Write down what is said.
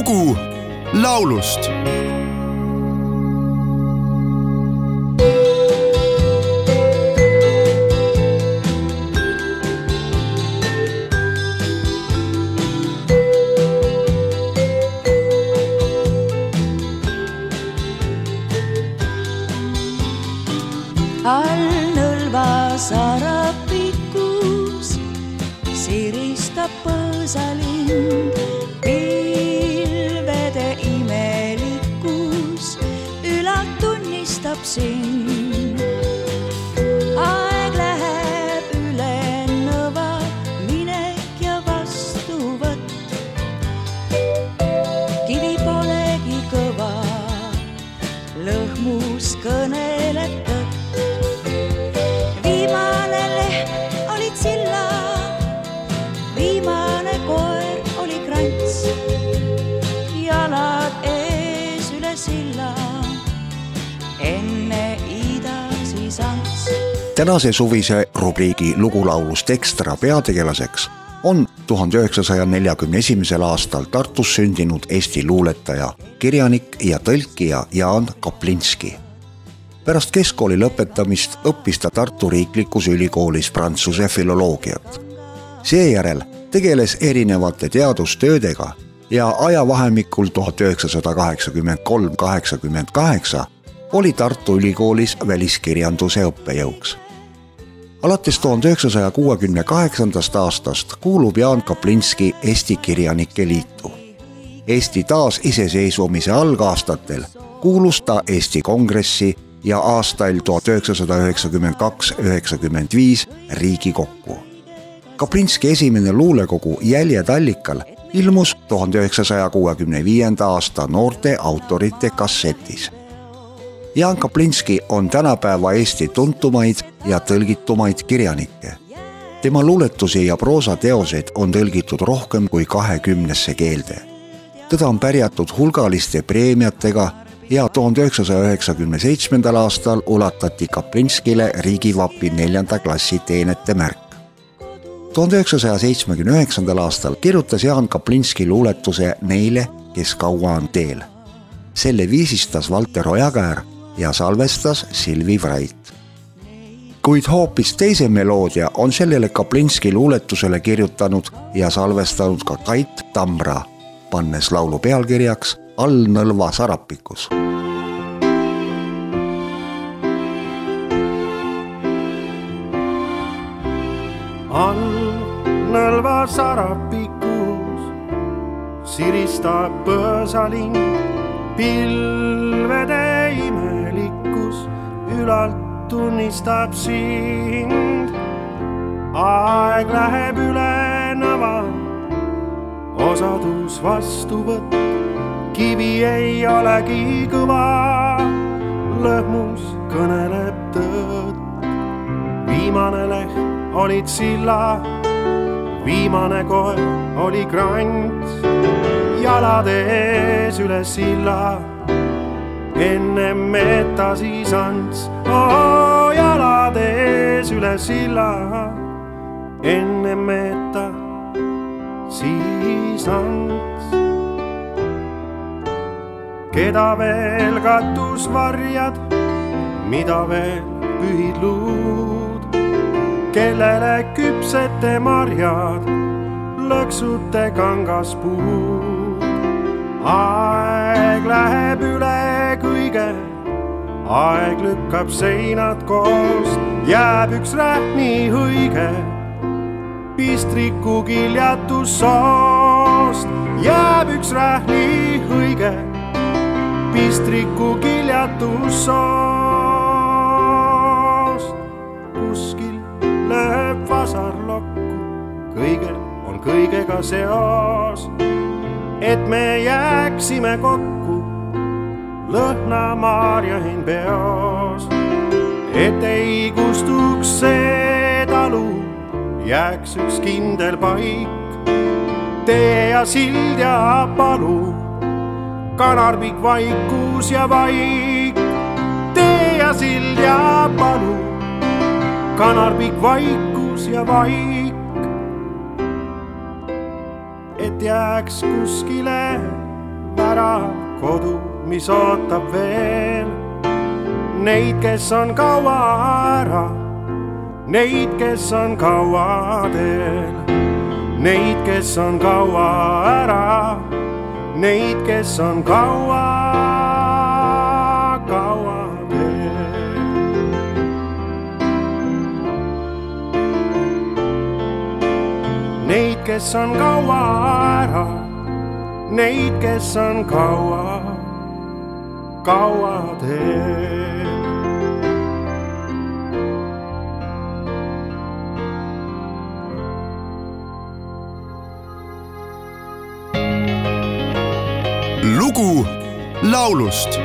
lugu laulust all nõlva sarapikus siristab põõsalind. Enne Ida siis ants. tänase suvise rubriigi Lugulaulust ekstra peategelaseks on tuhande üheksasaja neljakümne esimesel aastal Tartus sündinud Eesti luuletaja, kirjanik ja tõlkija Jaan Kaplinski. pärast keskkooli lõpetamist õppis ta Tartu Riiklikus Ülikoolis prantsuse filoloogiat. seejärel tegeles erinevate teadustöödega ja ajavahemikul tuhat üheksasada kaheksakümmend kolm, kaheksakümmend kaheksa oli Tartu Ülikoolis väliskirjanduse õppejõuks alates tuhande üheksasaja kuuekümne kaheksandast aastast kuulub Jaan Kaplinski Eesti Kirjanike Liitu. Eesti taasiseseisvumise algaastatel kuulus ta Eesti Kongressi ja aastail tuhat üheksasada üheksakümmend kaks, üheksakümmend viis Riigikokku. Kaplinski esimene luulekogu Jäljed allikal ilmus tuhande üheksasaja kuuekümne viienda aasta noorte autorite kassetis Jaan Kaplinski on tänapäeva Eesti tuntumaid ja tõlgitumaid kirjanikke. tema luuletusi ja proosateoseid on tõlgitud rohkem kui kahekümnesse keelde. teda on pärjatud hulgaliste preemiatega ja tuhande üheksasaja üheksakümne seitsmendal aastal ulatati Kaplinskile riigivapi neljanda klassi teenete märk. Tuhande üheksasaja seitsmekümne üheksandal aastal kirjutas Jaan Kaplinski luuletuse Neile, kes kaua on teel. selle viisistas Valter Ojakäär ja salvestas Silvi Vrait. kuid hoopis teise meloodia on sellele Kaplinski luuletusele kirjutanud ja salvestanud ka Kait Tamra, pannes laulu pealkirjaks All nõlva sarapikus all nõlva sarapikus siristab põõsalind, pilvede imelikkus ülalt tunnistab sind. aeg läheb üle nõva, osadus vastu võtt, kivi ei olegi kõva, lõhmus kõneleb tõtt. viimane leht olid silla, viimane koer oli krants, jalad ees üle silla, ennem meta siis ants oh,, jalad ees üle silla, ennem meta siis ants. keda veel katus varjad, mida veel pühid luud kellele küpsete marjad, lõksute kangaspuud. aeg läheb üle kõige, aeg lükkab seinad koost, jääb üks rähn nii õige, pistriku kiljatus jääb üks rähn nii õige, pistriku kiljatus kuskil kõigega seos. et me jääksime kokku lõhnamarjahin peos, et ei kustuks see talu, jääks üks kindel paik, tee ja sild ja palu, kanarpikk vaikus ja vaik, tee ja sild ja palu kanarpikk vaikus ja vaik. Et jääks kuskile ära kodu, mis ootab veel. Neid, kes on kaua ära, neid, kes on kaua teel, neid, kes on kaua ära, neid, kes on kaua kes on kaua ära neid, kes on kaua, kaua teel. lugu laulust